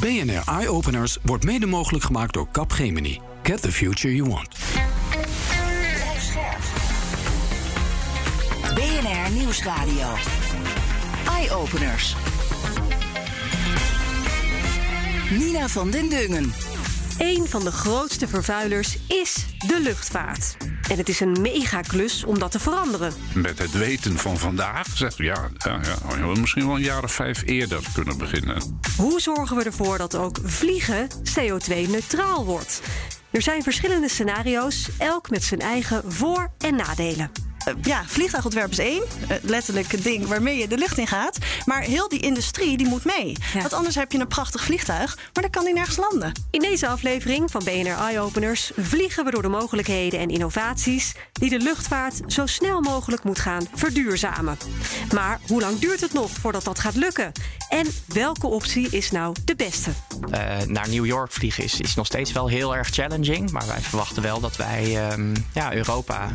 BNR Eye Openers wordt mede mogelijk gemaakt door Capgemini. Get the future you want. BNR Nieuwsradio. Eye Openers. Nina van den Dungen. Een van de grootste vervuilers is de luchtvaart. En het is een megaklus om dat te veranderen. Met het weten van vandaag zegt ja, ja, ja, we misschien wel een jaar of vijf eerder kunnen beginnen. Hoe zorgen we ervoor dat ook vliegen CO2-neutraal wordt? Er zijn verschillende scenario's, elk met zijn eigen voor- en nadelen. Eh, ja, vliegtuigontwerp is één. Uh, letterlijk het ding waarmee je de lucht in gaat. Maar heel die industrie die moet mee. Want anders heb je een prachtig vliegtuig, maar dan kan die nergens landen. In deze aflevering van BNR Eye Openers vliegen we door de mogelijkheden en innovaties die de luchtvaart zo snel mogelijk moet gaan verduurzamen. Maar hoe lang duurt het nog voordat dat gaat lukken? En welke optie is nou de beste? Uh, naar New York vliegen is, is nog steeds wel heel erg challenging. Maar wij verwachten wel dat wij um, ja, Europa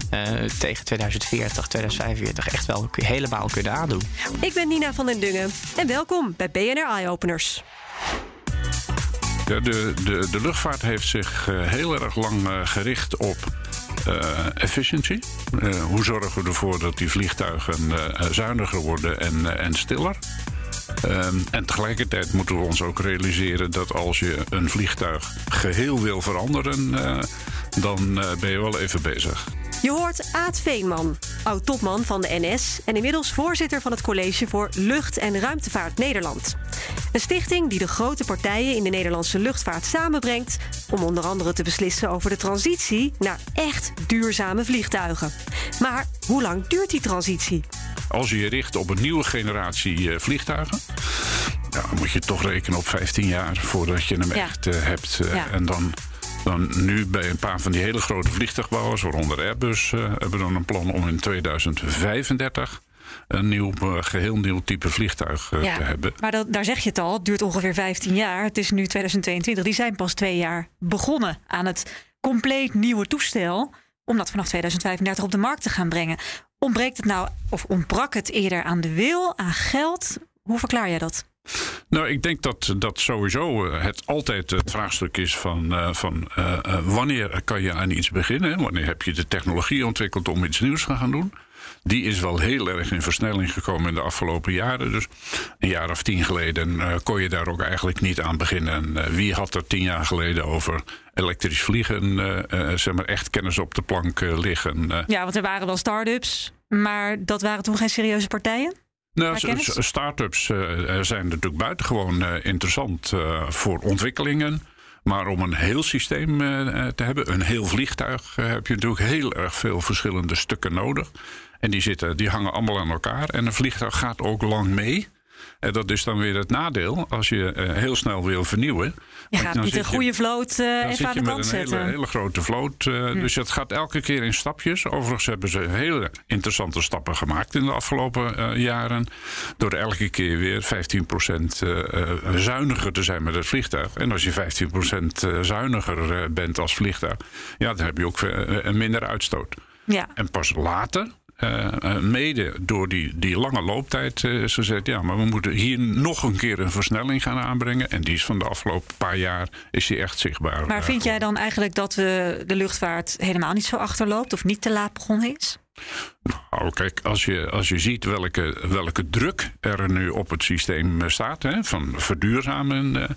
tegen 2020 2040, 2045 echt wel helemaal kunnen aandoen. Ik ben Nina van den Dungen en welkom bij BNR Eye Openers. De, de, de, de luchtvaart heeft zich uh, heel erg lang uh, gericht op uh, efficiency. hoe zorgen we ervoor dat die vliegtuigen zuiniger worden en, en stiller? Um, en tegelijkertijd moeten we ons ook realiseren dat als je een vliegtuig geheel wil veranderen, dan ben je wel even bezig. Je hoort Aad Veenman, oud-topman van de NS en inmiddels voorzitter van het College voor Lucht- en Ruimtevaart Nederland. Een stichting die de grote partijen in de Nederlandse luchtvaart samenbrengt om onder andere te beslissen over de transitie naar echt duurzame vliegtuigen. Maar hoe lang duurt die transitie? Als je je richt op een nieuwe generatie vliegtuigen, ja, dan moet je toch rekenen op 15 jaar voordat je hem ja. echt uh, hebt. Uh, ja. En dan dan nu bij een paar van die hele grote vliegtuigbouwers, waaronder Airbus, uh, hebben we dan een plan om in 2035 een nieuw, uh, geheel nieuw type vliegtuig uh, ja, te hebben. Maar dat, daar zeg je het al, het duurt ongeveer 15 jaar. Het is nu 2022. Die zijn pas twee jaar begonnen aan het compleet nieuwe toestel. Om dat vanaf 2035 op de markt te gaan brengen. Ontbreekt het nou, of ontbrak het eerder aan de wil, aan geld? Hoe verklaar jij dat? Nou, ik denk dat dat sowieso het altijd het vraagstuk is van, uh, van uh, wanneer kan je aan iets beginnen? Wanneer heb je de technologie ontwikkeld om iets nieuws te gaan doen? Die is wel heel erg in versnelling gekomen in de afgelopen jaren. Dus een jaar of tien geleden kon je daar ook eigenlijk niet aan beginnen. wie had er tien jaar geleden over elektrisch vliegen, zeg maar echt kennis op de plank liggen? Ja, want er waren wel start-ups, maar dat waren toen geen serieuze partijen? Nou, start-ups uh, zijn natuurlijk buitengewoon uh, interessant uh, voor ontwikkelingen. Maar om een heel systeem te hebben, een heel vliegtuig, heb je natuurlijk heel erg veel verschillende stukken nodig. En die, zitten, die hangen allemaal aan elkaar. En een vliegtuig gaat ook lang mee. En dat is dan weer het nadeel als je uh, heel snel wil vernieuwen. Je gaat niet een goede vloot uh, even aan de kant zetten. Een hele, hele grote vloot. Uh, hm. Dus het gaat elke keer in stapjes. Overigens hebben ze hele interessante stappen gemaakt in de afgelopen jaren. Door elke keer weer 15% zuiniger te zijn met het vliegtuig. En als je 15% zuiniger bent als vliegtuig, ja, dan heb je ook een minder uitstoot. Ja. En pas later, mede door die, die lange looptijd uh, is gezegd... ja, maar we moeten hier nog een keer een versnelling gaan aanbrengen. En die is van de afgelopen paar jaar is die echt zichtbaar. Maar vind jij dan eigenlijk dat de luchtvaart helemaal niet zo achterloopt... of niet te laat begonnen is? Nou, kijk, als je, als je ziet welke, welke druk er nu op het systeem staat, hè, van verduurzamen, uh,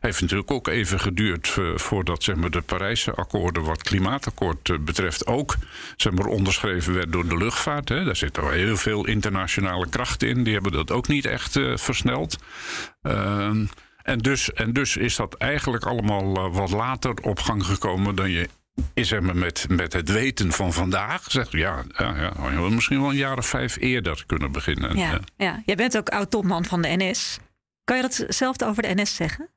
heeft natuurlijk ook even geduurd voordat zeg maar, de Parijse akkoorden, wat klimaatakkoord uh, betreft, ook zeg maar, onderschreven werd door de luchtvaart. Hè. Daar zitten wel heel veel internationale krachten in, die hebben dat ook niet echt versneld. Ehm, en dus, en dus is dat eigenlijk allemaal wat later op gang gekomen dan je is er met, met het weten van vandaag zegt ja, ja, ja, we misschien wel een jaar of vijf eerder kunnen beginnen. Ja, ja. Jij bent ook oud-topman van de NS. Kan je datzelfde over de NS zeggen?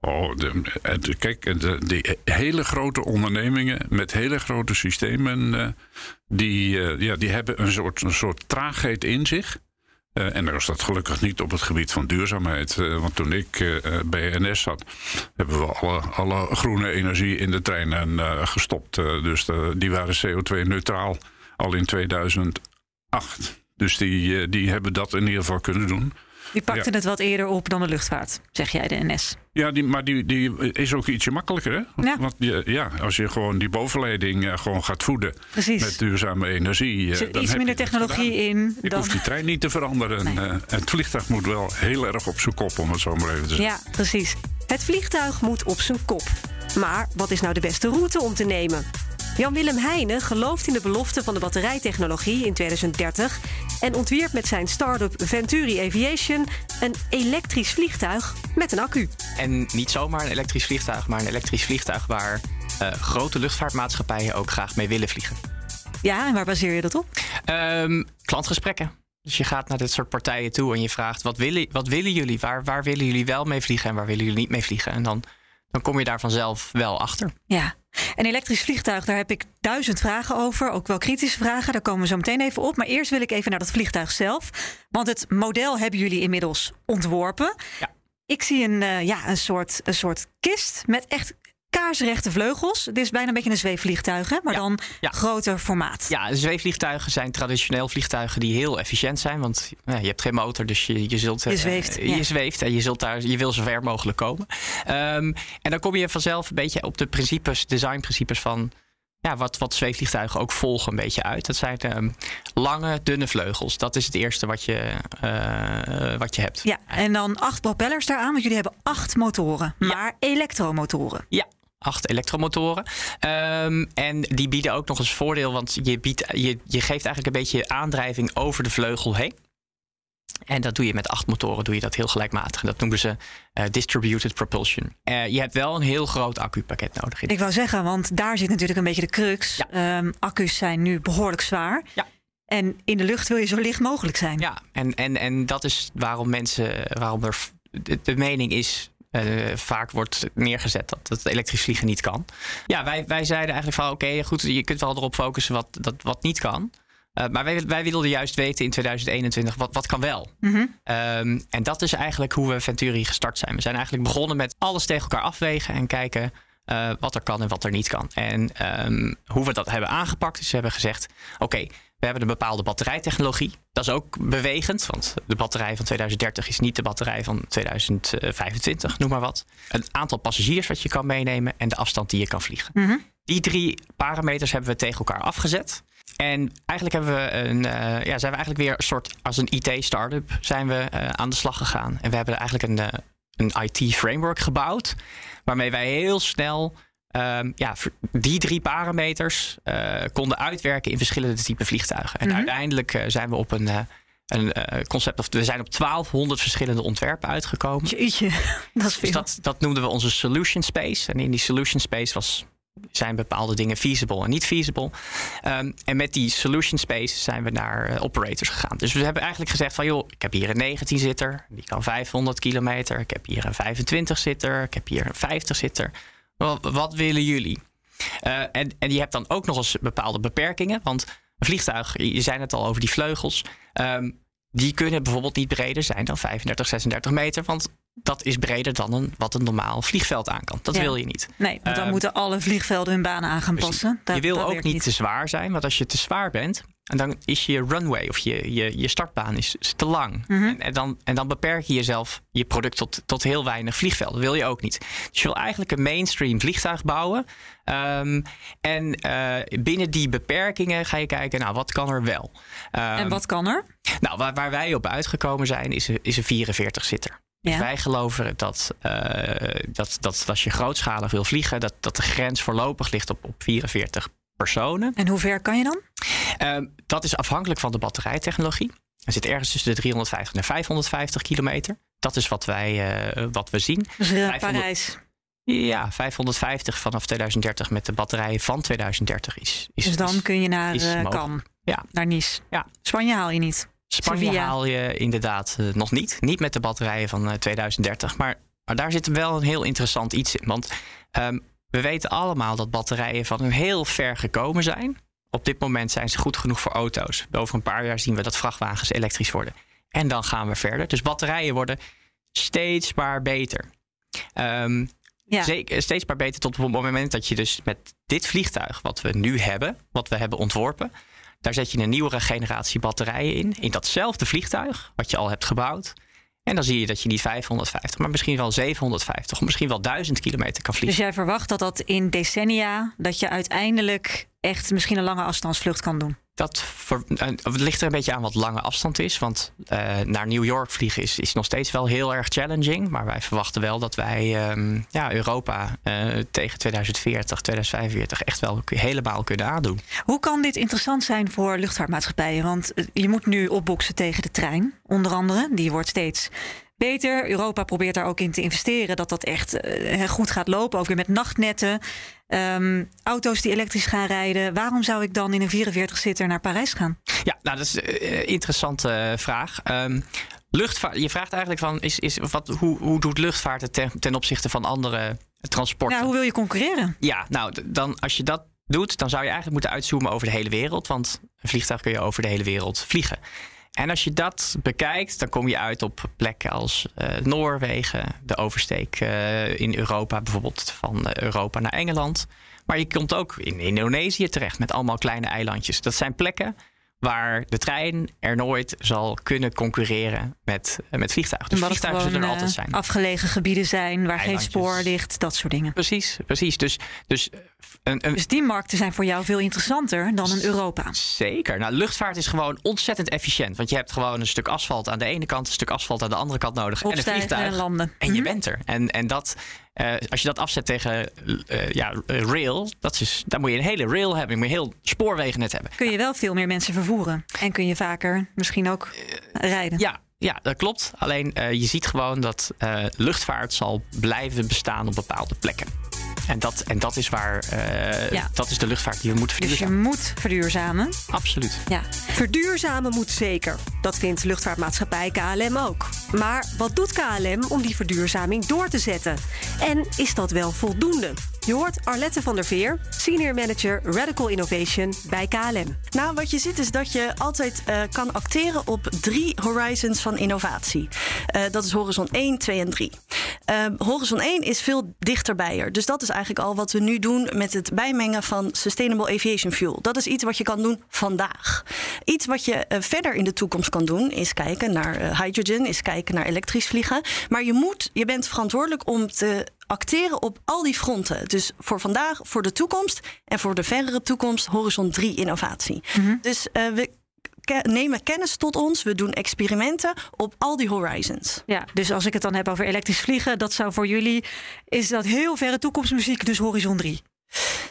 Oh, de, de, kijk, de, die hele grote ondernemingen met hele grote systemen, uh, die, uh, ja, die hebben een soort, een soort traagheid in zich. Uh, en er is dat gelukkig niet op het gebied van duurzaamheid. Uh, want toen ik uh, bij NS zat, hebben we alle, groene energie in de treinen gestopt. dus die waren CO2-neutraal al in 2008. Dus die, die hebben dat in ieder geval kunnen doen. Die pakte het wat eerder op dan de luchtvaart, zeg jij, de NS. Ja, die, maar die, die is ook ietsje makkelijker. Hè? Ja. Want je- ja, als je gewoon die bovenleiding eh, gewoon gaat voeden Precies. met duurzame energie. Er eh, zit dan iets minder je technologie in Ik dan... hoef die trein niet te veranderen. Nee. Eh, het vliegtuig moet wel heel erg op zijn kop, om het zo maar even te zeggen. Ja, precies. Het vliegtuig moet op zijn kop. Maar wat is nou de beste route om te nemen? Jan-Willem Heijnen gelooft in de belofte van de batterijtechnologie in 2030 en ontwierp met zijn start-up Venturi Aviation een elektrisch vliegtuig met een accu. En niet zomaar een elektrisch vliegtuig, maar een elektrisch vliegtuig waar eh, grote luchtvaartmaatschappijen ook graag mee willen vliegen. Ja, en waar baseer je dat op? Ehm, klantgesprekken. Dus je gaat naar dit soort partijen toe en je vraagt: wat willen, wat willen jullie? Waar, waar willen jullie wel mee vliegen en waar willen jullie niet mee vliegen? En dan, dan kom je daar vanzelf wel achter. Ja. Een elektrisch vliegtuig, daar heb ik duizend vragen over. Ook wel kritische vragen, daar komen we zo meteen even op. Maar eerst wil ik even naar dat vliegtuig zelf. Want het model hebben jullie inmiddels ontworpen. Ja. Ik zie een, eh, ja, een, soort, een soort kist met echt kaarsrechte vleugels. Het is bijna een beetje een zweefvliegtuig, hè? maar Ja. dan Ja. groter formaat. Ja, zweefvliegtuigen zijn traditioneel vliegtuigen die heel efficiënt zijn. Want ja, je hebt geen motor, dus je, je zult. Je eh, je ja. zweeft en je, zult daar, je wil zo ver mogelijk komen. Ehm, en dan kom je vanzelf een beetje op de principes, designprincipes van. Ja, wat, wat zweefvliegtuigen ook volgen een beetje uit. Dat zijn ehm, lange, dunne vleugels. Dat is het eerste wat je, eh, wat je hebt. Ja, en dan acht propellers daaraan, want jullie hebben acht motoren, maar elektromotoren. Ja, acht elektromotoren. Ehm, en die bieden ook nog eens voordeel, want je, biedt, je, je geeft eigenlijk een beetje aandrijving over de vleugel heen. En dat doe je met acht motoren, doe je dat heel gelijkmatig. En dat noemen ze eh, distributed propulsion. Eh, je hebt wel een heel groot accupakket nodig. Ik wou zeggen, want daar zit natuurlijk een beetje de crux. Ja. Ehm, accu's zijn nu behoorlijk zwaar. Ja. En in de lucht wil je zo licht mogelijk zijn. Ja, en, en, en dat is waarom mensen, waarom er de mening is. Eh, vaak wordt neergezet dat het elektrisch vliegen niet kan. Ja, wij, wij zeiden eigenlijk van oké, goed, je kunt wel erop focussen wat, dat, wat niet kan. Eh, maar wij, wij wilden juist weten in 2021 wat, wat kan wel. Mhm. Ehm, en dat is eigenlijk hoe we Venturi gestart zijn. We zijn eigenlijk begonnen met alles tegen elkaar afwegen en kijken eh, wat er kan en wat er niet kan. En ehm, hoe we dat hebben aangepakt is we hebben gezegd: oké, we hebben een bepaalde batterijtechnologie. Dat is ook bewegend, want de batterij van 2030 is niet de batterij van 2025, noem maar wat. Een aantal passagiers wat je kan meenemen en de afstand die je kan vliegen. Mhm. Die drie parameters hebben we tegen elkaar afgezet. En eigenlijk hebben we een, eh, ja, zijn we eigenlijk weer een soort als een IT-startup zijn we eh, aan de slag gegaan. En we hebben eigenlijk een, eh, een IT-framework gebouwd. Waarmee wij heel snel ehm, ja, die drie parameters eh, konden uitwerken in verschillende typen vliegtuigen. En Mhm. uiteindelijk eh, zijn we op een, eh, een concept, of we zijn op 1200 verschillende ontwerpen uitgekomen. Jeetje, dat is veel. Dus dat, dat noemden we onze solution space. En in die solution space was, zijn bepaalde dingen feasible en niet feasible. Ehm, en met die solution space zijn we naar operators gegaan. Dus we hebben eigenlijk gezegd van joh, ik heb hier een 19 zitter, die kan 500 kilometer. Ik heb hier een 25 zitter, ik heb hier een 50 zitter. Wat, willen jullie? Eh, en, en je hebt dan ook nog eens bepaalde beperkingen. Want een vliegtuig, je zei het al over die vleugels. ehm, die kunnen bijvoorbeeld niet breder zijn dan 35, 36 meter. Want dat is breder dan een, wat een normaal vliegveld aan kan. Dat Ja. wil je niet. Nee, want dan Ehm, moeten alle vliegvelden hun banen aan gaan Precies. passen. Dat- je wil ook niet te zwaar zijn, want als je te zwaar bent, en dan is je runway of je, je, je startbaan is, is te lang. Mhm. en, en, dan, en dan beperk je jezelf, je product, tot, tot heel weinig vliegvelden. Dat wil je ook niet. Dus je wil eigenlijk een mainstream vliegtuig bouwen. Ehm, en eh, binnen die beperkingen ga je kijken, nou, wat kan er wel? Ehm, En wat kan er? nou, waar, waar wij op uitgekomen zijn, is een, is een 44-zitter. Ja. Wij geloven dat, eh, dat, dat als je grootschalig wil vliegen, dat, dat de grens voorlopig ligt op, op 44 personen. En hoe ver kan je dan? Ehm, dat is afhankelijk van de batterijtechnologie. Er zit ergens tussen de 350 en 550 kilometer. Dat is wat, wij, eh, wat we zien. Dus eh, 500 Parijs. Ja, 550 vanaf 2030 met de batterijen van 2030 is. is Dus dan is- kun je naar mogelijk. Cannes, Ja. naar Nice. Ja. Spanje haal je niet. Spanje Sevilla. haal je inderdaad eh, nog niet. Niet met de batterijen van eh, 2030. Maar, maar daar zit wel een heel interessant iets in. Want ehm, we weten allemaal dat batterijen van heel ver gekomen zijn. Op dit moment zijn ze goed genoeg voor auto's. Over een paar jaar zien we dat vrachtwagens elektrisch worden. En dan gaan we verder. Dus batterijen worden steeds maar beter. Ehm, Ja. Zeker, steeds maar beter tot op het moment dat je dus met dit vliegtuig, wat we nu hebben, wat we hebben ontworpen, daar zet je een nieuwere generatie batterijen in. In datzelfde vliegtuig, wat je al hebt gebouwd. En dan zie je dat je niet 550, maar misschien wel 750 of misschien wel 1000 kilometer kan Dus vliegen. jij verwacht dat dat in decennia, dat je uiteindelijk echt misschien een lange afstandsvlucht kan doen? Dat eh, het ligt er een beetje aan wat lange afstand is. Want eh, naar New York vliegen is, is nog steeds wel heel erg challenging. Maar wij verwachten wel dat wij ehm, ja, Europa eh, tegen 2040, 2045 echt wel helemaal kunnen aandoen. Hoe kan dit interessant zijn voor luchtvaartmaatschappijen? Want je moet nu opboksen tegen de trein, onder andere. Die wordt steeds beter. Europa probeert daar ook in te investeren dat dat echt goed gaat lopen. Ook weer met nachtnetten. Ehm, auto's die elektrisch gaan rijden. Waarom zou ik dan in een 44-zitter naar Parijs gaan? Ja, nou, dat is een uh, interessante eh, vraag. Ehm, luchtvaart, je vraagt eigenlijk van, is, is, wat, hoe, hoe doet luchtvaart het ten, ten opzichte van andere transporten? Ja, hoe wil je concurreren? Ja, nou, dan als je dat doet, dan zou je eigenlijk moeten uitzoomen over de hele wereld. Want een vliegtuig kun je over de hele wereld vliegen. En als je dat bekijkt, dan kom je uit op plekken als uh, Noorwegen, de oversteek uh, in Europa, bijvoorbeeld van uh, Europa naar Engeland. Maar je komt ook in Indonesië terecht met allemaal kleine eilandjes. Dat zijn plekken waar de trein er nooit zal kunnen concurreren met, met vliegtuigen. Dus vliegtuigen zullen er altijd zijn. Afgelegen gebieden zijn waar geen spoor ligt, dat soort dingen. Precies, precies. Dus, dus, een, een... dus die markten zijn voor jou veel interessanter dan een Europa. Zeker. Nou, luchtvaart is gewoon ontzettend efficiënt. Want je hebt gewoon een stuk asfalt aan de ene kant, een stuk asfalt aan de andere kant nodig. Opstijgen en een vliegtuig. En landen. En je Mhm. bent er. En, en dat, uh, als je dat afzet tegen uh, ja, rail, dat is, dan moet je een hele rail hebben. Je moet een heel spoorwegennet hebben. Kun je wel veel meer mensen vervoeren. En kun je vaker misschien ook rijden. Ja, ja, dat klopt. Alleen uh, je ziet gewoon dat uh, luchtvaart zal blijven bestaan op bepaalde plekken. En dat, en dat is waar, uh, ja. dat is de luchtvaart die we moeten verduurzamen. Dus je moet verduurzamen. Absoluut. Ja. Verduurzamen moet zeker. Dat vindt luchtvaartmaatschappij KLM ook. Maar wat doet KLM om die verduurzaming door te zetten? En is dat wel voldoende? Je hoort Arlette van der Veer, Senior Manager Radical Innovation bij KLM. Nou, wat je ziet is dat je altijd uh, kan acteren op drie horizons van innovatie. Uh, dat is horizon 1, 2 en 3. Uh, horizon 1 is veel dichterbij er. Dus dat is eigenlijk al wat we nu doen met het bijmengen van Sustainable Aviation Fuel. Dat is iets wat je kan doen vandaag. Iets wat je uh, verder in de toekomst kan doen is kijken naar uh, hydrogen, is kijken naar elektrisch vliegen. Maar je moet, je bent verantwoordelijk om te acteren op al die fronten. Dus voor vandaag, voor de toekomst en voor de verdere toekomst horizon 3 innovatie. Mm -hmm. Dus uh, we nemen kennis tot ons. We doen experimenten op al die horizons. Ja, dus als ik het dan heb over elektrisch vliegen, dat zou voor jullie is dat heel verre toekomstmuziek, dus horizon 3.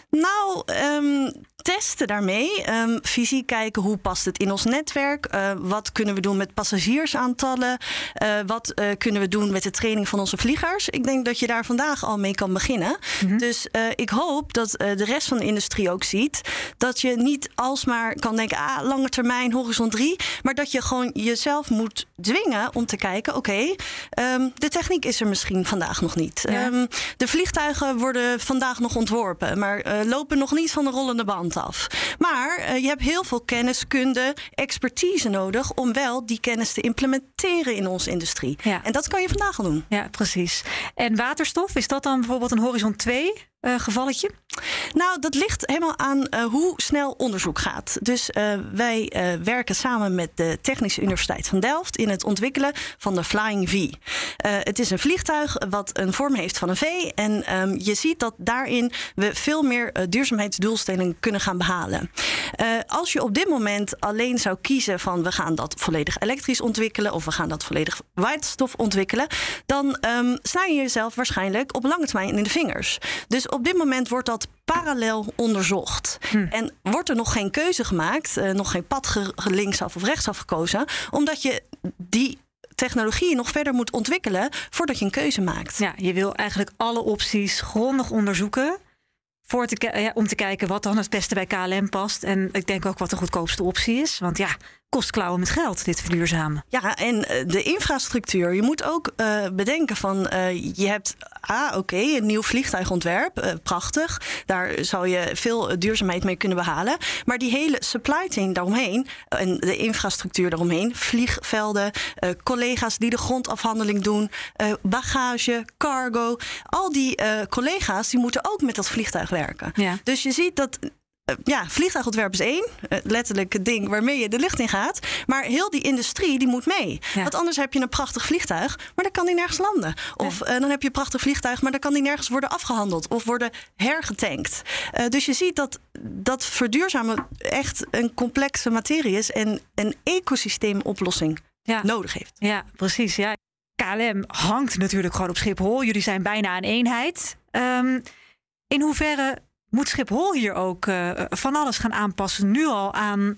Nou, um, testen daarmee. Um, fysiek kijken hoe past het in ons netwerk. Uh, wat kunnen we doen met passagiersaantallen? Uh, wat uh, kunnen we doen met de training van onze vliegers? Ik denk dat je daar vandaag al mee kan beginnen. Mm -hmm. Dus ik hoop dat de rest van de industrie ook ziet dat je niet alsmaar kan denken: ah, lange termijn, horizon 3. Maar dat je gewoon jezelf moet dwingen om te kijken: oké, okay, um, de techniek is er misschien vandaag nog niet. Ja. de vliegtuigen worden vandaag nog ontworpen, maar lopen nog niet van de rollende band af. Maar uh, je hebt heel veel kenniskunde, expertise nodig om wel die kennis te implementeren in onze industrie. Ja. En dat kan je vandaag al doen. Ja, precies. En waterstof, is dat dan bijvoorbeeld een horizon 2 uh, gevalletje? Nou, dat ligt helemaal aan uh, hoe snel onderzoek gaat. Dus uh, wij werken samen met de Technische Universiteit van Delft in het ontwikkelen van de Flying V. het is een vliegtuig wat een vorm heeft van een V. En um, je ziet dat daarin we veel meer duurzaamheidsdoelstellingen kunnen gaan behalen. als je op dit moment alleen zou kiezen van we gaan dat volledig elektrisch ontwikkelen of we gaan dat volledig waterstof ontwikkelen, dan um, sla je jezelf waarschijnlijk op lange termijn in de vingers. Dus op dit moment wordt dat parallel onderzocht. Hm. En wordt er nog geen keuze gemaakt, uh, nog geen pad linksaf of rechtsaf gekozen, omdat je die technologie nog verder moet ontwikkelen voordat je een keuze maakt. Ja, je wil eigenlijk alle opties grondig onderzoeken. Voor te, ja, om te kijken wat dan het beste bij KLM past. En ik denk ook wat de goedkoopste optie is. Want ja, kost klauwen met geld, dit verduurzamen. Ja, en de infrastructuur. Je moet ook uh, bedenken van, uh, je hebt, ah, oké, okay, een nieuw vliegtuigontwerp, uh, prachtig. Daar zou je veel duurzaamheid mee kunnen behalen. Maar die hele supply chain daaromheen en de infrastructuur daaromheen, vliegvelden, collega's die de grondafhandeling doen, bagage, cargo, al die collega's die moeten ook met dat vliegtuig werken. Ja. Dus je ziet dat eh, ja, vliegtuigontwerp is één. Uh, letterlijk het ding waarmee je de lucht in gaat. Maar heel die industrie die moet mee. Want anders heb je een prachtig vliegtuig, maar dan kan die nergens landen. Of uh, dan heb je een prachtig vliegtuig, maar dan kan die nergens worden afgehandeld of worden hergetankt. dus je ziet dat, dat verduurzamen echt een complexe materie is en een ecosysteemoplossing ja. nodig heeft. Ja, precies. Ja. KLM hangt natuurlijk gewoon op Schiphol. Jullie zijn bijna een eenheid. Um, in hoeverre moet Schiphol hier ook uh, van alles gaan aanpassen, nu al aan,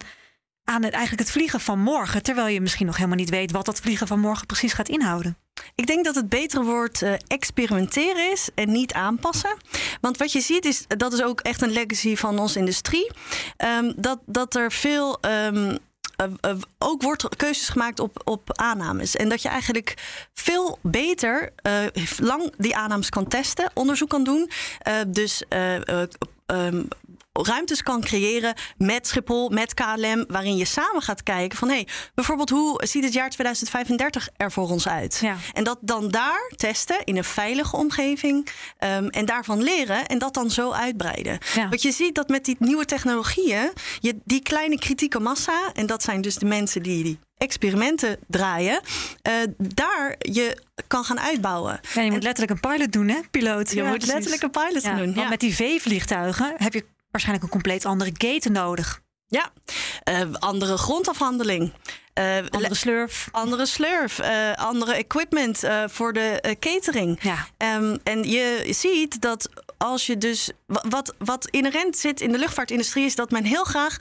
aan het, eigenlijk het vliegen van morgen, terwijl je misschien nog helemaal niet weet wat dat vliegen van morgen precies gaat inhouden? Ik denk dat het betere woord uh, experimenteren is en niet aanpassen. Want wat je ziet is, dat is ook echt een legacy van onze industrie, um, dat, dat er veel um, uh, uh, ook wordt keuzes gemaakt op, op aannames. En dat je eigenlijk veel beter uh, lang die aannames kan testen, onderzoek kan doen. dus um, ruimtes kan creëren met Schiphol, met KLM, waarin je samen gaat kijken van hé, hey, bijvoorbeeld hoe ziet het jaar 2035 er voor ons uit? Ja. En dat dan daar testen in een veilige omgeving um, en daarvan leren en dat dan zo uitbreiden. Ja. Want je ziet dat met die nieuwe technologieën, je die kleine kritieke massa, en dat zijn dus de mensen die die experimenten draaien, uh, daar je kan gaan uitbouwen. Ja, je moet letterlijk een pilot doen, hè, piloot? Je moet letterlijk een pilot ja, doen. Want met die V-vliegtuigen heb je waarschijnlijk een compleet andere gate nodig. Ja, uh, andere grondafhandeling. Uh, andere slurf. Andere slurf. Uh, andere equipment voor de catering. Ja. Um, en je ziet dat als je dus. Wat, wat inherent zit in de luchtvaartindustrie is dat men heel graag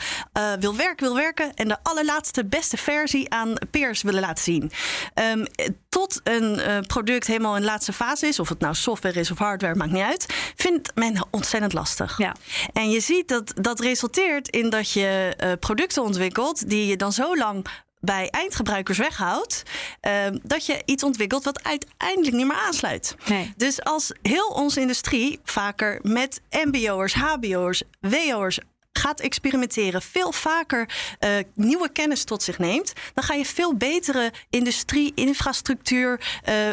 wil werken, wil werken. en de allerlaatste beste versie aan peers willen laten zien. Um, tot een product helemaal in de laatste fase is, of het nou software is of hardware, maakt niet uit. Vindt men ontzettend lastig. Ja. En je ziet dat dat resulteert in dat je producten ontwikkelt die je dan zo lang bij eindgebruikers weghoudt, uh, dat je iets ontwikkelt wat uiteindelijk niet meer aansluit. Nee. Dus als heel onze industrie vaker met MBO'ers, HBO'ers, WO'ers gaat experimenteren, veel vaker uh, nieuwe kennis tot zich neemt, dan ga je veel betere industrie, infrastructuur, uh,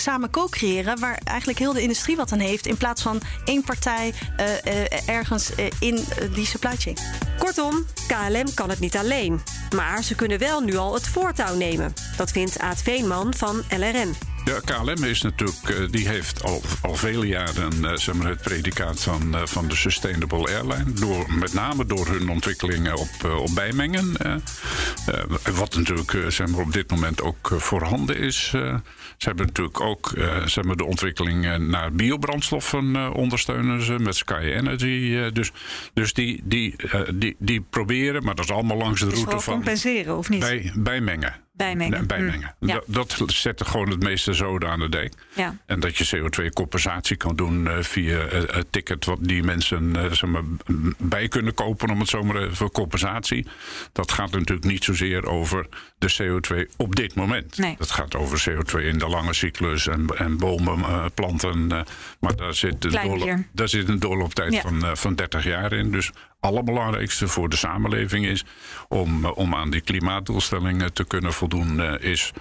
samen co-creëren, waar eigenlijk heel de industrie wat aan heeft, in plaats van één partij uh, uh, ergens uh, in die supply chain. Kortom, KLM kan het niet alleen. Maar ze kunnen wel nu al het voortouw nemen. Dat vindt Aad Veenman van LRN. Ja, KLM is natuurlijk, die heeft al, al vele jaren zeg maar, het predicaat van, van de Sustainable Airline. Door, met name door hun ontwikkelingen op, op bijmengen. wat natuurlijk zeg maar, op dit moment ook voorhanden is. Ze hebben natuurlijk ook zeg maar de ontwikkeling naar biobrandstoffen ondersteunen ze met Sky Energy. Dus dus die, die, die, die proberen, maar dat is allemaal langs de route van. compenseren of niet? Bij, bijmengen. Bijmengen. bijmengen. Mm. Ja. Dat, dat zet gewoon het meeste zoden aan de dek. Ja. En dat je CO2-compensatie kan doen uh, via het ticket wat die mensen uh, zeg maar, bij kunnen kopen, om het zo maar voor compensatie. Dat gaat natuurlijk niet zozeer over de CO2 op dit moment. Nee. Dat gaat over CO2 in de lange cyclus en, en bomen, planten. maar daar zit, een doorloop, daar zit een doorlooptijd ja. van, van 30 jaar in. Dus allerbelangrijkste voor de samenleving is om, om aan die klimaatdoelstellingen te kunnen voldoen, is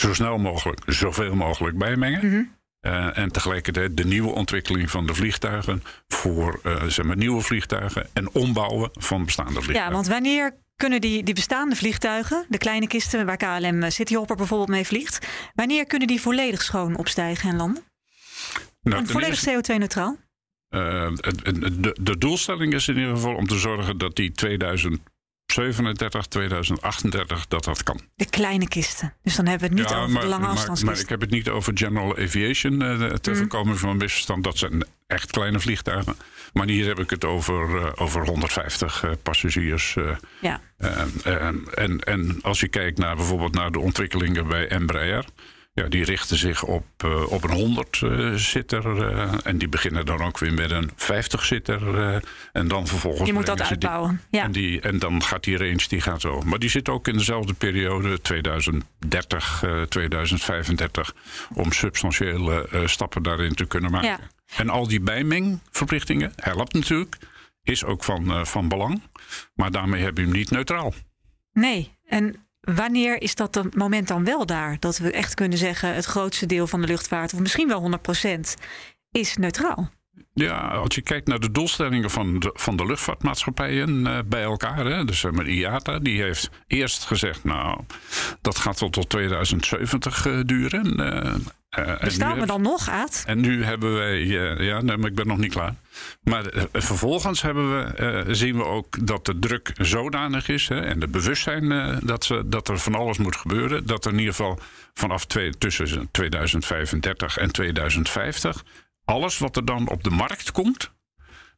zo snel mogelijk, zoveel mogelijk bijmengen. Mm -hmm. uh, en tegelijkertijd de nieuwe ontwikkeling van de vliegtuigen voor uh, zeg maar, nieuwe vliegtuigen en ombouwen van bestaande vliegtuigen. Ja, want wanneer kunnen die, die bestaande vliegtuigen, de kleine kisten waar KLM Cityhopper bijvoorbeeld mee vliegt, wanneer kunnen die volledig schoon opstijgen en landen? Nou, en volledig CO2-neutraal? Uh, de, de, doelstelling is in ieder geval om te zorgen dat die 2037, 2038, dat dat kan. De kleine kisten. Dus dan hebben we het niet ja, over maar, de lange afstandskisten. Maar, maar, ik heb het niet over general aviation, uh, te mm. voorkomen van een misverstand. Dat zijn echt kleine vliegtuigen. Maar hier heb ik het over, uh, over 150 passagiers. ja. en, en als je kijkt naar bijvoorbeeld naar de ontwikkelingen bij Embraer... Ja, die richten zich op, uh, op een 100-zitter. Uh, uh, en die beginnen dan ook weer met een 50-zitter. en dan vervolgens. Je moet dat uitbouwen. Die, ja. en, die, en dan gaat die range die gaat zo. Maar die zit ook in dezelfde periode, 2030, 2035. Om substantiële stappen daarin te kunnen maken. Ja. En al die bijmengverplichtingen helpt natuurlijk. Is ook van, van belang. Maar daarmee heb je hem niet neutraal. Nee. En Wanneer is dat moment dan wel daar? Dat we echt kunnen zeggen: het grootste deel van de luchtvaart, of misschien wel 100%, is neutraal. Ja, als je kijkt naar de doelstellingen van de, van de luchtvaartmaatschappijen uh, bij elkaar. Hè, dus uh, IATA, die heeft eerst gezegd, nou, dat gaat tot tot 2070 uh, duren. Bestaan we dan nog, Aad? En nu hebben wij, ja, nee, maar ik ben nog niet klaar. Maar vervolgens hebben we, zien we ook dat de druk zodanig is hè, en de bewustzijn dat, ze, dat er van alles moet gebeuren. Dat er in ieder geval vanaf twee, tussen 2035 en 2050 alles wat er dan op de markt komt,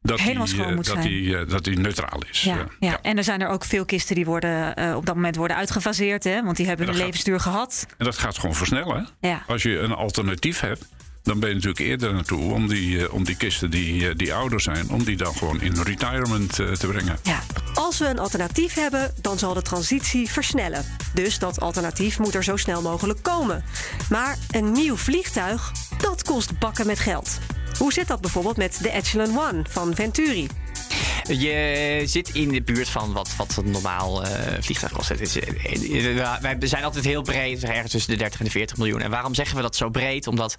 dat Helemaal die, schoon uh, moet dat, zijn. die, uh, dat die neutraal is. Ja, ja. en er zijn er ook veel kisten die worden, uh, op dat moment worden uitgefaseerd, hè? want die hebben En een levensduur gehad. En dat gaat gewoon versnellen. Ja. Als je een alternatief hebt, dan ben je natuurlijk eerder naartoe om die, om die kisten die, die ouder zijn, om die dan gewoon in retirement te brengen. Ja. Als we een alternatief hebben, dan zal de transitie versnellen. Dus dat alternatief moet er zo snel mogelijk komen. Maar een nieuw vliegtuig, dat kost bakken met geld. Hoe zit dat bijvoorbeeld met de Echelon One van Venturi? Je zit in de buurt van wat, wat een normaal uh, vliegtuig kost. Het is, uh, wij zijn altijd heel breed, ergens tussen de 30 en de 40 miljoen. En waarom zeggen we dat zo breed? Omdat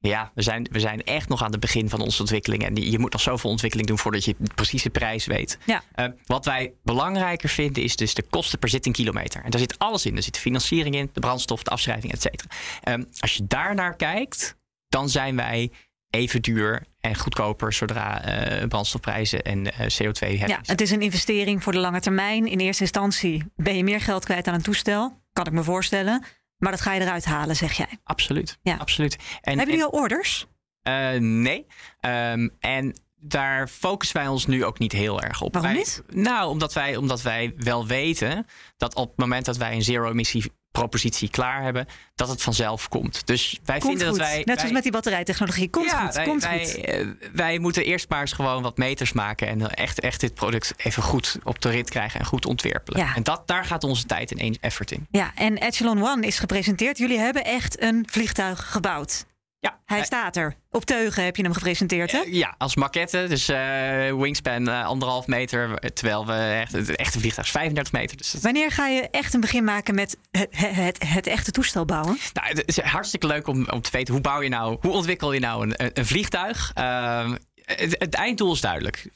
ja, we zijn, we zijn echt nog aan het begin van onze ontwikkeling. En je moet nog zoveel ontwikkeling doen voordat je de precieze prijs weet. Ja. Uh, wat wij belangrijker vinden is dus de kosten per zitting kilometer. En daar zit alles in. Er zit de financiering in, de brandstof, de afschrijving, et cetera. Um, als je daar naar kijkt, dan zijn wij even duur en goedkoper zodra uh, brandstofprijzen en uh, CO2 hebben. Ja, het is een investering voor de lange termijn. In eerste instantie ben je meer geld kwijt aan een toestel, kan ik me voorstellen. Maar dat ga je eruit halen, zeg jij. Absoluut. Ja. Absoluut. En, Hebben jullie al orders? Uh, nee. Um, en daar focussen wij ons nu ook niet heel erg op. Waarom wij, niet? Nou, omdat wij, omdat wij wel weten dat op het moment dat wij een zero-emissie propositie klaar hebben, dat het vanzelf komt. Dus wij komt vinden goed. dat wij. Net zoals met die batterijtechnologie. Komt ja, goed. wij, komt wij, goed. uh, wij moeten eerst maar eens gewoon wat meters maken en echt, echt dit product even goed op de rit krijgen en goed ontwerpelen. Ja. En dat, daar gaat onze tijd en effort in. Ja, en Echelon One is gepresenteerd. Jullie hebben echt een vliegtuig gebouwd. Ja, Hij staat er. Op teugen heb je hem gepresenteerd, hè? Ja, als maquette. Dus uh, wingspan uh, anderhalf meter. Terwijl we echt, het echte vliegtuig is 35 meter. Dus dat... Wanneer ga je echt een begin maken met het, het, het echte toestel bouwen? Nou, het is hartstikke leuk om, om te weten hoe bouw je nou, hoe ontwikkel je nou een, een vliegtuig. Uh, het, het einddoel is duidelijk.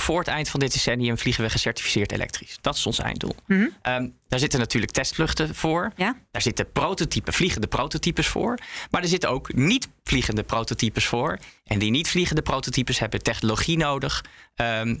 Voor het eind van dit decennium vliegen we gecertificeerd elektrisch. Dat is ons einddoel. Mm -hmm. um, daar zitten natuurlijk testvluchten voor. Ja? Daar zitten prototypen, vliegende prototypes voor. Maar er zitten ook niet vliegende prototypes voor. En die niet vliegende prototypes hebben technologie nodig. Um,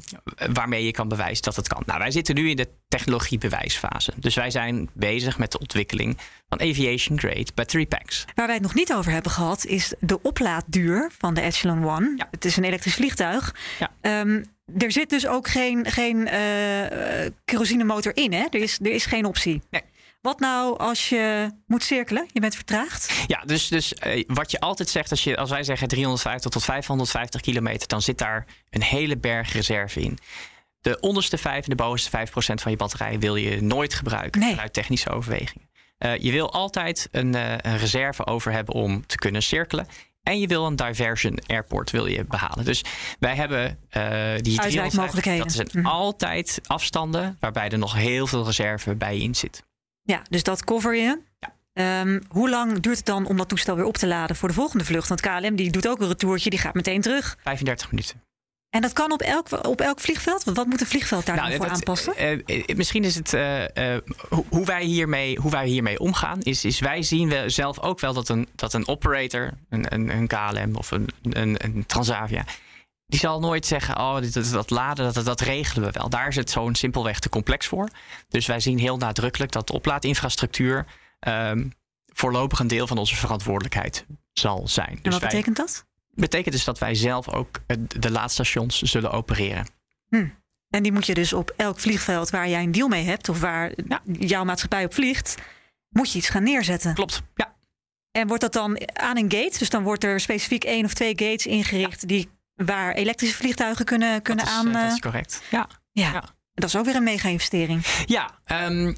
waarmee je kan bewijzen dat het kan. Nou, wij zitten nu in de technologiebewijsfase. Dus wij zijn bezig met de ontwikkeling van aviation grade battery packs. Waar wij het nog niet over hebben gehad, is de oplaadduur van de Echelon One. Ja. Het is een elektrisch vliegtuig. Ja. Um, er zit dus ook geen, geen uh, kerosinemotor in, hè? Er is, er is geen optie. Nee. Wat nou als je moet cirkelen? Je bent vertraagd? Ja, dus, dus uh, wat je altijd zegt, als, je, als wij zeggen 350 tot 550 kilometer, dan zit daar een hele berg reserve in. De onderste 5 en de bovenste 5 procent van je batterij wil je nooit gebruiken nee. vanuit technische overwegingen. Uh, je wil altijd een, uh, een reserve over hebben om te kunnen cirkelen. En je wil een diversion airport wil je behalen. Dus wij hebben uh, die mogelijkheden. Dat zijn mm. altijd afstanden waarbij er nog heel veel reserve bij je in zit. Ja, dus dat cover je. Ja. Um, hoe lang duurt het dan om dat toestel weer op te laden voor de volgende vlucht? Want KLM die doet ook een retourtje, die gaat meteen terug. 35 minuten. En dat kan op elk, op elk vliegveld? Wat moet een vliegveld daar nou, voor dat, aanpassen? Uh, uh, misschien is het uh, hoe, wij hiermee, hoe wij hiermee omgaan. Is, is wij zien we zelf ook wel dat een, dat een operator, een, een, een KLM of een, een, een Transavia. Die zal nooit zeggen, oh, dit, dat, dat laden, dat, dat regelen we wel. Daar is het zo'n simpelweg te complex voor. Dus wij zien heel nadrukkelijk dat oplaadinfrastructuur um, voorlopig een deel van onze verantwoordelijkheid zal zijn. En dus wat wij, betekent dat? Betekent dus dat wij zelf ook de laadstations zullen opereren. Hm. En die moet je dus op elk vliegveld waar jij een deal mee hebt... of waar ja. jouw maatschappij op vliegt, moet je iets gaan neerzetten. Klopt, ja. En wordt dat dan aan een gate? Dus dan wordt er specifiek één of twee gates ingericht... Ja. die waar elektrische vliegtuigen kunnen, kunnen dat is, aan... Uh, dat is correct, ja. ja. ja. Dat is ook weer een mega-investering. Ja, um,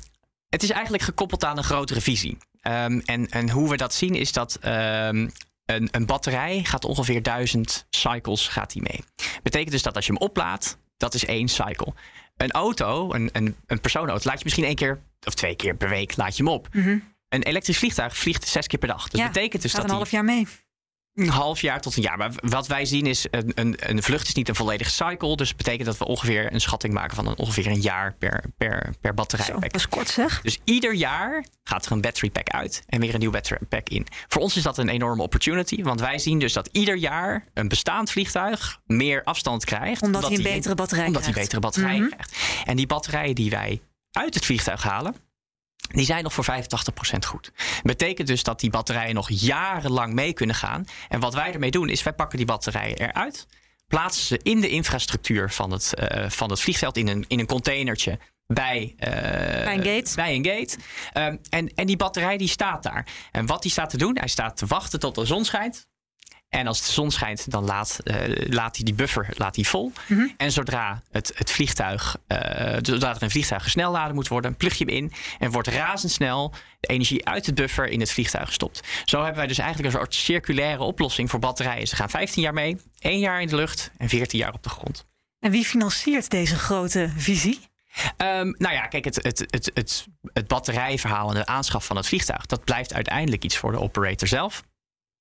het is eigenlijk gekoppeld aan een grotere visie. Um, en, en hoe we dat zien is dat... Um, een, een, batterij gaat ongeveer duizend cycles gaat die mee. Betekent dus dat als je hem oplaadt, dat is één cycle. Een auto, een, een, een persoonauto, laat je misschien één keer of twee keer per week laat je hem op. Mm -hmm. Een elektrisch vliegtuig vliegt zes keer per dag. Dus ja, betekent dus gaat dat een half jaar mee. Een half jaar tot een jaar. Maar wat wij zien is, een, een, een vlucht is niet een volledige cycle. Dus dat betekent dat we ongeveer een schatting maken van een, ongeveer een jaar per, per, per batterijpack. dat is kort zeg. Dus ieder jaar gaat er een battery pack uit en weer een nieuw battery pack in. Voor ons is dat een enorme opportunity. Want wij zien dus dat ieder jaar een bestaand vliegtuig meer afstand krijgt. Omdat hij een betere batterij Omdat hij krijgt. betere batterijen Mhm. krijgt. En die batterijen die wij uit het vliegtuig halen, die zijn nog voor 85% goed. Betekent dus dat die batterijen nog jarenlang mee kunnen gaan. En wat wij ermee doen, is wij pakken die batterijen eruit, plaatsen ze in de infrastructuur van het, eh, van het vliegveld in een, in een containertje. Bij, eh, Bij een gate. Bij een gate. Ehm, en, en die batterij die staat daar. En wat die staat te doen, hij staat te wachten tot de zon schijnt. En als de zon schijnt, dan laat, eh, laat hij die buffer laat hij vol. En zodra het, het vliegtuig, eh, zodra er een vliegtuig gesnelladen moet worden, plug je hem in en wordt razendsnel de energie uit het buffer in het vliegtuig gestopt. Zo hebben wij dus eigenlijk een soort circulaire oplossing voor batterijen. Ze gaan 15 jaar mee, 1 jaar in de lucht en 14 jaar op de grond. En wie financiert deze grote visie? Ehm, nou ja, kijk, het, het, het, het, het batterijverhaal en de aanschaf van het vliegtuig, dat blijft uiteindelijk iets voor de operator zelf.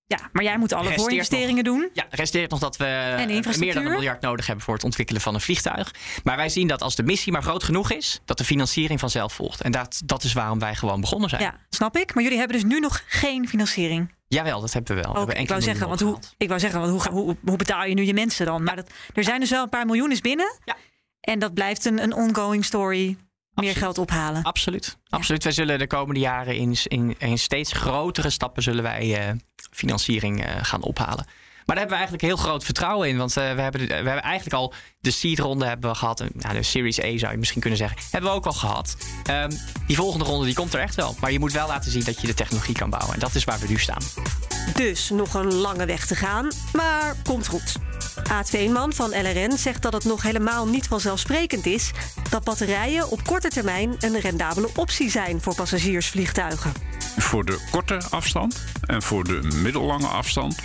Ja, maar jij moet alle Resteert voorinvesteringen doen. Ja, resteert nog dat we meer infrastructuur? dan een miljard nodig hebben voor het ontwikkelen van een vliegtuig. Maar wij zien dat als de missie maar groot genoeg is, dat de financiering vanzelf volgt. En dat, dat is waarom wij gewoon begonnen zijn. Ja, snap ik. Maar jullie hebben dus nu nog geen financiering. Jawel, dat hebben we wel. We ik wou zeggen, want hoe, ik wou zeggen, want hoe, hoe, hoe betaal je nu je mensen dan? Maar dat, er zijn dus wel een paar miljoen is binnen. Ja. En dat blijft een, een ongoing story. Meer geld ophalen. Absoluut. Absoluut. Wij zullen de komende jaren in, in, in steeds grotere stappen zullen wij eh, financiering eh, gaan ophalen. Maar daar hebben we eigenlijk heel groot vertrouwen in. Want eh, we, hebben, we hebben eigenlijk al de seed-ronde hebben we gehad. En, Nou, de Series A zou je misschien kunnen zeggen. Hebben we ook al gehad. Ehm, die volgende ronde die komt er echt wel. Maar je moet wel laten zien dat je de technologie kan bouwen. En dat is waar we nu staan. Dus nog een lange weg te gaan, maar komt goed. Aad Veenman van LRN zegt dat het nog helemaal niet vanzelfsprekend is dat batterijen op korte termijn een rendabele optie zijn voor passagiersvliegtuigen. Voor de korte afstand en voor de middellange afstand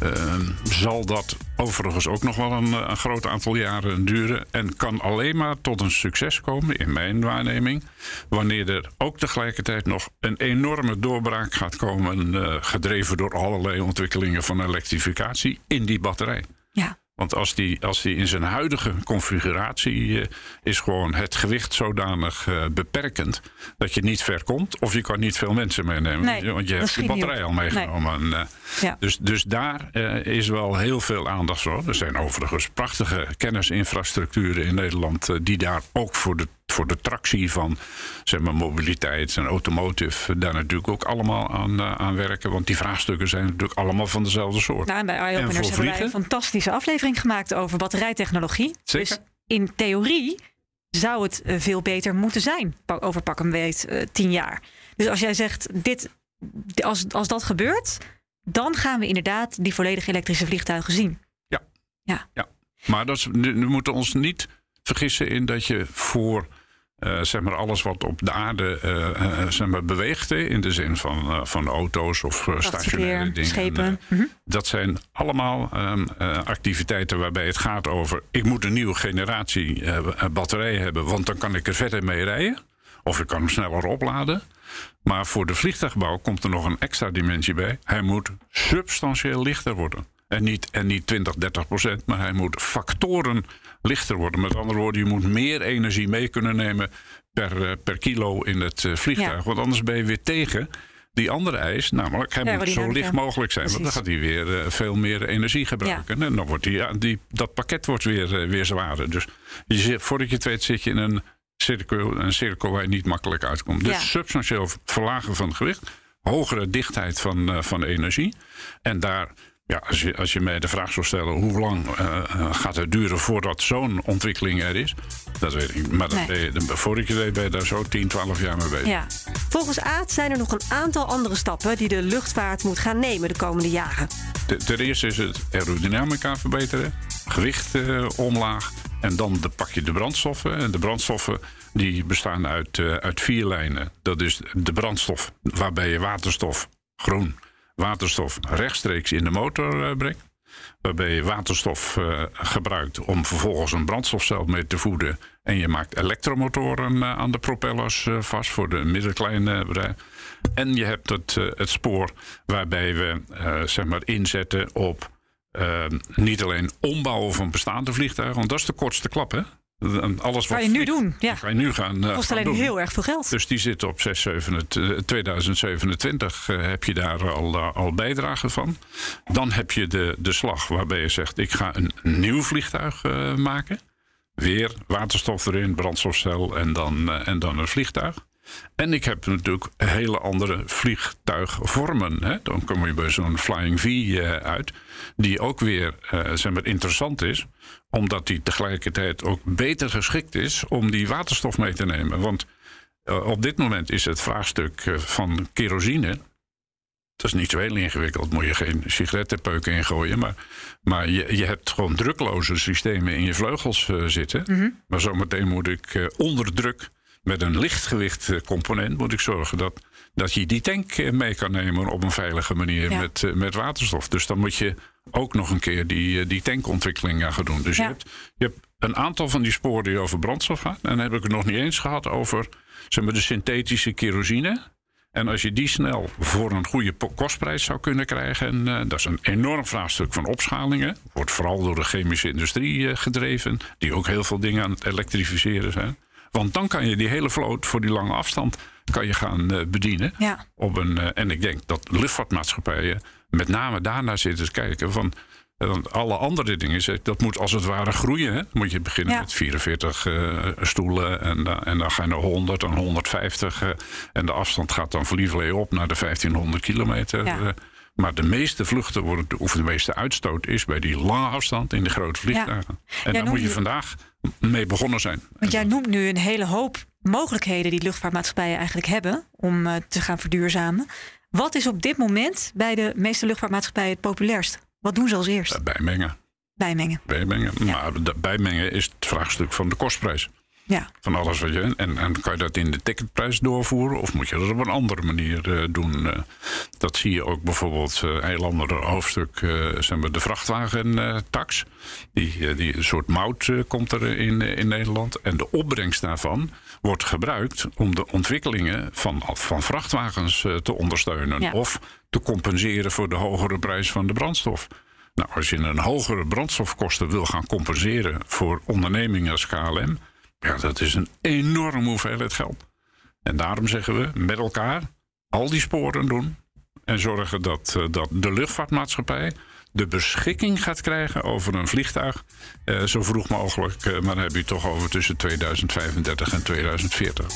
eh, zal dat overigens ook nog wel een, eh, een groot aantal jaren duren. En kan alleen maar tot een succes komen, in mijn waarneming, wanneer er ook tegelijkertijd nog een enorme doorbraak gaat komen, eh, gedreven door allerlei ontwikkelingen van elektrificatie in die batterij. Ja. Want als die, als die in zijn huidige configuratie eh, is gewoon het gewicht zodanig eh, beperkend dat je niet ver komt of je kan niet veel mensen meenemen. Nee, want je hebt niet batterij al meegenomen. En, eh, Ja. dus, dus daar is wel heel veel aandacht voor. Er zijn overigens prachtige kennisinfrastructuren in Nederland die daar ook voor de, voor de tractie van zeg maar, mobiliteit en automotive daar natuurlijk ook allemaal aan, aan werken. Want die vraagstukken zijn natuurlijk allemaal van dezelfde soort. Nou, en bij Eye-Openers voor hebben wij een fantastische aflevering gemaakt over batterijtechnologie. Zeker. Dus in theorie zou het eh, veel beter moeten zijn over pak een weet eh, tien jaar. Dus als jij zegt, dit, als, als dat gebeurt, dan gaan we inderdaad die volledig elektrische vliegtuigen zien. Maar dat is, we we moeten ons niet vergissen in dat je voor eh, zeg maar alles wat op de aarde eh, eh, zeg maar beweegt, in de zin van, van auto's of stationaire dingen. schepen. Mhm. dat zijn allemaal ehm, eh, activiteiten waarbij het gaat over: ik moet een nieuwe generatie batterijen hebben, want dan kan ik er verder mee rijden. Of ik kan hem sneller opladen. Maar voor de vliegtuigbouw komt er nog een extra dimensie bij. Hij moet substantieel lichter worden. En niet, en niet 20, 30 procent, maar hij moet factoren lichter worden. Met andere woorden, je moet meer energie mee kunnen nemen per, eh, per kilo in het eh, vliegtuig. Ja. Want anders ben je weer tegen die andere eis. Namelijk, hij moet zo licht mogelijk zijn. Want dan gaat hij weer eh, veel meer energie gebruiken. En dan wordt die, ja, die, dat pakket wordt weer, weer zwaarder. Dus je zit, voordat je het weet zit je in een cirkel, een cirkel waar je niet makkelijk uitkomt. Dus substantieel verlagen van het gewicht. Hogere dichtheid van, van energie. En daar, ja, als, je, als je mij de vraag zou stellen... hoe lang eh, gaat het duren voordat zo'n ontwikkeling er is... dat weet ik. Maar dat Nee. ben je, dan- voordat je ben je daar zo 10, 12 jaar mee bezig. Ja. Volgens Aad zijn er nog een aantal andere stappen die de luchtvaart moet gaan nemen de komende jaren. Te- Ten eerste is het aerodynamica verbeteren, gewicht eh, omlaag en dan de, pak je de brandstoffen. En de brandstoffen die bestaan uit, uit vier lijnen. Dat is de brandstof waarbij je waterstof, groen, waterstof rechtstreeks in de motor eh, brengt. Waarbij je waterstof eh, gebruikt om vervolgens een brandstofcel mee te voeden. En je maakt elektromotoren eh, aan de propellers vast voor de middelkleine bedrijven. En je hebt het, het spoor waarbij we zeg maar inzetten op niet alleen ombouwen van bestaande vliegtuigen, want dat is de kortste klap, hè? En Alles wat Kan je nu doen, ja. Kan je nu gaan, eh, Kost gaan alleen doen. heel erg veel geld. Dus die zit op 6, 7, eh, 2027 eh, heb je daar al, al bijdrage van. Dan heb je de, de slag waarbij je zegt: ik ga een nieuw vliegtuig maken. Weer waterstof erin, brandstofcel en dan, en dan een vliegtuig. En ik heb natuurlijk hele andere vliegtuigvormen. Hè? Dan kom je bij zo'n Flying V uit. Die ook weer eh, zeg maar, interessant is. Omdat die tegelijkertijd ook beter geschikt is om die waterstof mee te nemen. Want eh, op dit moment is het vraagstuk eh, van kerosine. Dat is niet zo heel ingewikkeld. Moet je geen sigarettenpeuken ingooien. Maar, maar je, je hebt gewoon drukloze systemen in je vleugels zitten. Maar zometeen moet ik eh, onder druk met een lichtgewicht component moet ik zorgen dat, dat je die tank mee kan nemen op een veilige manier Ja. met, met waterstof. Dus dan moet je ook nog een keer die, eh, die tankontwikkeling gaan doen. Dus Ja. je, hebt, je hebt een aantal van die sporen die over brandstof gaan. En dan heb ik het nog niet eens gehad over zeg maar, de synthetische kerosine. En als je die snel voor een goede kostprijs zou kunnen krijgen, en, eh, dat is een enorm vraagstuk van opschalingen. Wordt vooral door de chemische industrie eh, gedreven, die ook heel veel dingen aan het elektrificeren zijn. Want dan kan je die hele vloot voor die lange afstand kan je gaan bedienen. Ja. Op een, en ik denk dat luchtvaartmaatschappijen met name daarnaar zitten te kijken van. Want alle andere dingen, dat moet als het ware groeien. Hè? Dan moet je beginnen Ja. met 44 eh, stoelen en, dan- en dan ga je naar 100 en 150. eh, en de afstand gaat dan verlievelee op naar de 1500 kilometer. Ja. eh. maar de meeste vluchten worden, of de meeste uitstoot is bij die lange afstand in de grote vliegtuigen. En daar moet je vandaag mee begonnen zijn. Want jij noemt nu een hele hoop mogelijkheden die luchtvaartmaatschappijen eigenlijk hebben om te gaan verduurzamen. Wat is op dit moment bij de meeste luchtvaartmaatschappijen het populairst? Wat doen ze als eerst? Eh, Bijmengen. Bijmengen. bijmengen. Maar bijmengen is het vraagstuk van de kostprijs. Ja. Van alles wat je. En, en kan je dat in de ticketprijs doorvoeren? Of moet je dat op een andere manier eh, doen? Eh, dat zie je ook bijvoorbeeld heel ander hoofdstuk. zeg maar de vrachtwagentax. die, die een soort mout komt er in, in Nederland. En de opbrengst daarvan wordt gebruikt om de ontwikkelingen van, van vrachtwagens te ondersteunen. Ja. Of te compenseren voor de hogere prijs van de brandstof. Nou, als je een hogere brandstofkosten wil gaan compenseren voor ondernemingen als KLM, ja, dat is een enorme hoeveelheid geld. En daarom zeggen we met elkaar al die sporen doen en zorgen dat, eh, dat de luchtvaartmaatschappij de beschikking gaat krijgen over een vliegtuig eh, zo vroeg mogelijk. eh, maar dan heb je het toch over tussen 2035 en 2040.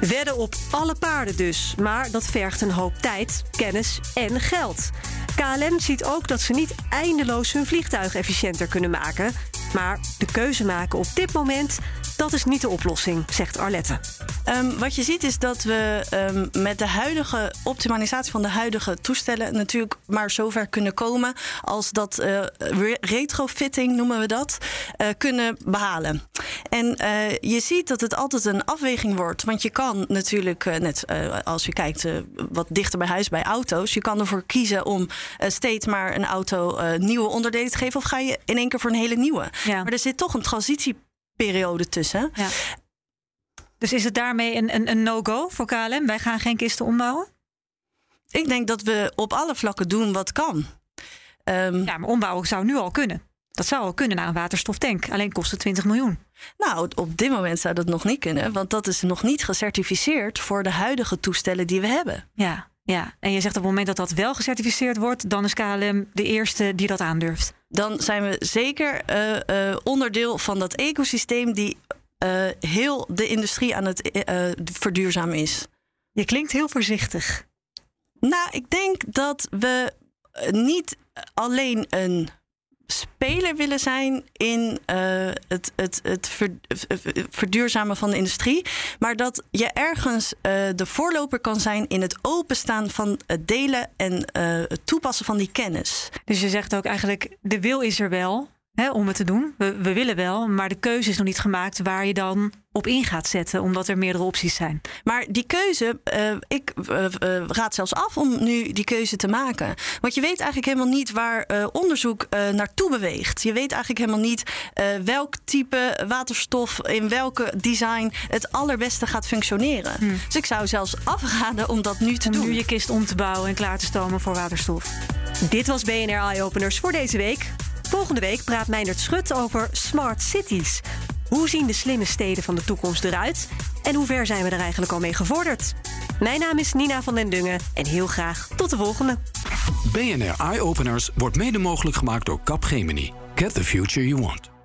Wedden op alle paarden dus. Maar dat vergt een hoop tijd, kennis en geld. KLM ziet ook dat ze niet eindeloos hun vliegtuig efficiënter kunnen maken. Maar de keuze maken op dit moment, dat is niet de oplossing, zegt Arlette. Ehm, wat je ziet is dat we ehm, met de huidige optimalisatie van de huidige toestellen natuurlijk maar zover kunnen komen als dat eh, re- retrofitting noemen we dat eh, kunnen behalen. En eh, je ziet dat het altijd een afweging wordt, want je kan natuurlijk net als je kijkt wat dichter bij huis bij auto's, je kan ervoor kiezen om steeds maar een auto nieuwe onderdelen te geven of ga je in één keer voor een hele nieuwe. Ja. Maar er zit toch een transitieperiode tussen. Ja. Dus is het daarmee een, een, een no-go voor KLM? Wij gaan geen kisten ombouwen? Ik denk dat we op alle vlakken doen wat kan. Ehm, Ja, maar ombouwen zou nu al kunnen. Dat zou al kunnen naar een waterstoftank. Alleen kost het 20 miljoen. Nou, op dit moment zou dat nog niet kunnen, want dat is nog niet gecertificeerd voor de huidige toestellen die we hebben. Ja, ja. En je zegt op het moment dat dat wel gecertificeerd wordt, dan is KLM de eerste die dat aandurft. Dan zijn we zeker eh, eh, onderdeel van dat ecosysteem die eh, heel de industrie aan het eh, eh, verduurzamen is. Je klinkt heel voorzichtig. Nou, ik denk dat we niet alleen een speler willen zijn in het, het, het verduurzamen van de industrie. Maar dat je ergens de voorloper kan zijn in het openstaan van het delen en het toepassen van die kennis. Dus je zegt ook eigenlijk, de wil is er wel. Hè, om het te doen. We, we willen wel, maar de keuze is nog niet gemaakt waar je dan op in gaat zetten, omdat er meerdere opties zijn. Maar die keuze, uh, ik uh, raad zelfs af om nu die keuze te maken. Want je weet eigenlijk helemaal niet waar onderzoek naartoe beweegt. Je weet eigenlijk helemaal niet welk type waterstof in welke design het allerbeste gaat functioneren. Hmm. Dus ik zou zelfs afraden om dat nu te om doen. nu je kist om te bouwen en klaar te stomen voor waterstof. Dit was BNR Eye Openers voor deze week. Volgende week praat Meindert Schut over smart cities. Hoe zien de slimme steden van de toekomst eruit? En hoe ver zijn we er eigenlijk al mee gevorderd? Mijn naam is Nina van den Dungen en heel graag tot de volgende. BNR Eye Openers wordt mede mogelijk gemaakt door Capgemini. Get the future you want.